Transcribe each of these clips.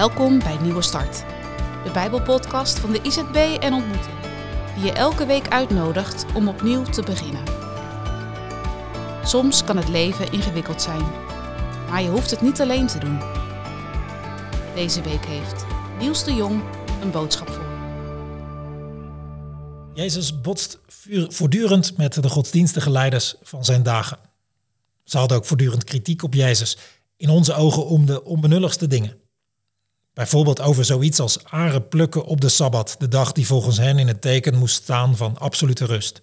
Welkom bij Nieuwe Start, de Bijbelpodcast van de IZB en Ontmoeting, die je elke week uitnodigt om opnieuw te beginnen. Soms kan het leven ingewikkeld zijn, maar je hoeft het niet alleen te doen. Deze week heeft Niels de Jong een boodschap voor je. Jezus botst voortdurend met de godsdienstige leiders van zijn dagen. Ze hadden ook voortdurend kritiek op Jezus, in onze ogen om de onbenulligste dingen. Bijvoorbeeld over zoiets als aren plukken op de Sabbat, de dag die volgens hen in het teken moest staan van absolute rust.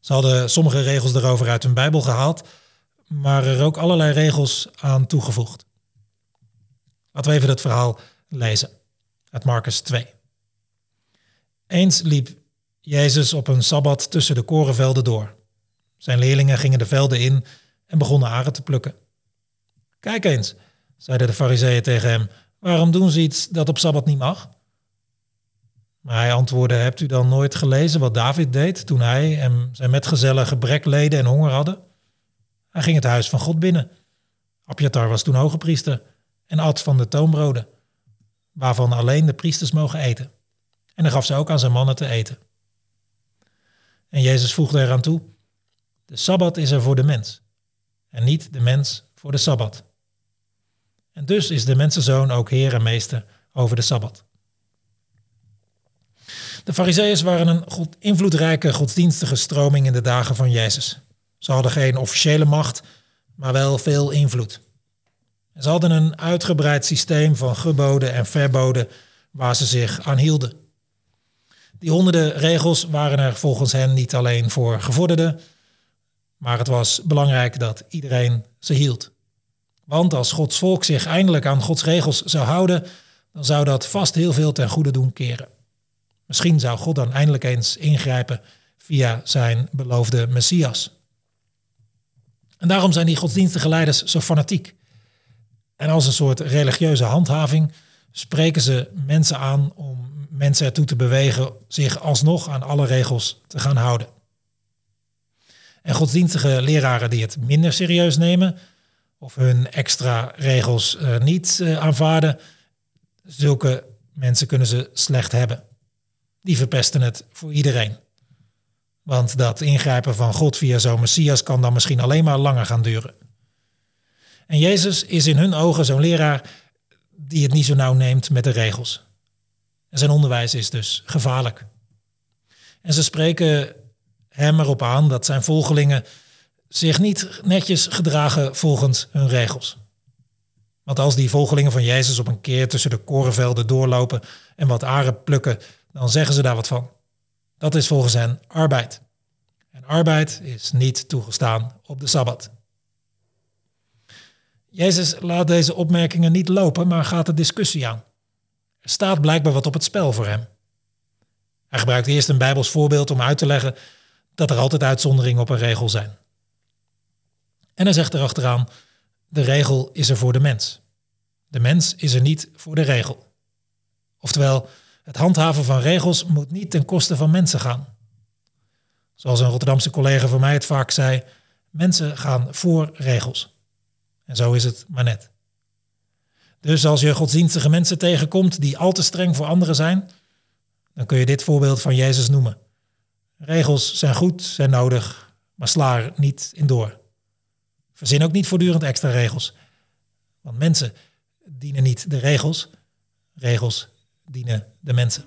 Ze hadden sommige regels erover uit hun Bijbel gehaald, maar er ook allerlei regels aan toegevoegd. Laten we even het verhaal lezen uit Marcus 2. Eens liep Jezus op een Sabbat tussen de korenvelden door. Zijn leerlingen gingen de velden in en begonnen aren te plukken. Kijk eens, zeiden de fariseeën tegen hem, waarom doen ze iets dat op Sabbat niet mag? Maar hij antwoordde, hebt u dan nooit gelezen wat David deed toen hij en zijn metgezellen gebrek leden en honger hadden? Hij ging het huis van God binnen. Abjatar was toen hoge priester en at van de toonbroden, waarvan alleen de priesters mogen eten. En hij gaf ze ook aan zijn mannen te eten. En Jezus voegde eraan toe, de Sabbat is er voor de mens en niet de mens voor de Sabbat. En dus is de mensenzoon ook heer en meester over de Sabbat. De Farizeeërs waren een invloedrijke godsdienstige stroming in de dagen van Jezus. Ze hadden geen officiële macht, maar wel veel invloed. ze hadden een uitgebreid systeem van geboden en verboden waar ze zich aan hielden. Die honderden regels waren er volgens hen niet alleen voor gevorderden, maar het was belangrijk dat iedereen ze hield. Want als Gods volk zich eindelijk aan Gods regels zou houden, dan zou dat vast heel veel ten goede doen keren. Misschien zou God dan eindelijk eens ingrijpen via zijn beloofde Messias. En daarom zijn die godsdienstige leiders zo fanatiek. En als een soort religieuze handhaving spreken ze mensen aan om mensen ertoe te bewegen zich alsnog aan alle regels te gaan houden. En godsdienstige leraren die het minder serieus nemen of hun extra regels uh, niet uh, aanvaarden, zulke mensen kunnen ze slecht hebben. Die verpesten het voor iedereen. Want dat ingrijpen van God via zo'n Messias kan dan misschien alleen maar langer gaan duren. En Jezus is in hun ogen zo'n leraar die het niet zo nauw neemt met de regels. En zijn onderwijs is dus gevaarlijk. En ze spreken hem erop aan dat zijn volgelingen zich niet netjes gedragen volgens hun regels. Want als die volgelingen van Jezus op een keer tussen de korenvelden doorlopen en wat aren plukken, dan zeggen ze daar wat van. Dat is volgens hen arbeid. En arbeid is niet toegestaan op de Sabbat. Jezus laat deze opmerkingen niet lopen, maar gaat de discussie aan. Er staat blijkbaar wat op het spel voor hem. Hij gebruikt eerst een Bijbels voorbeeld om uit te leggen dat er altijd uitzonderingen op een regel zijn. En hij zegt erachteraan, de regel is er voor de mens. De mens is er niet voor de regel. Oftewel, het handhaven van regels moet niet ten koste van mensen gaan. Zoals een Rotterdamse collega van mij het vaak zei, mensen gaan voor regels. En zo is het maar net. Dus als je godsdienstige mensen tegenkomt die al te streng voor anderen zijn, dan kun je dit voorbeeld van Jezus noemen. Regels zijn goed, zijn nodig, maar sla er niet in door. Verzin ook niet voortdurend extra regels. Want mensen dienen niet de regels, regels dienen de mensen.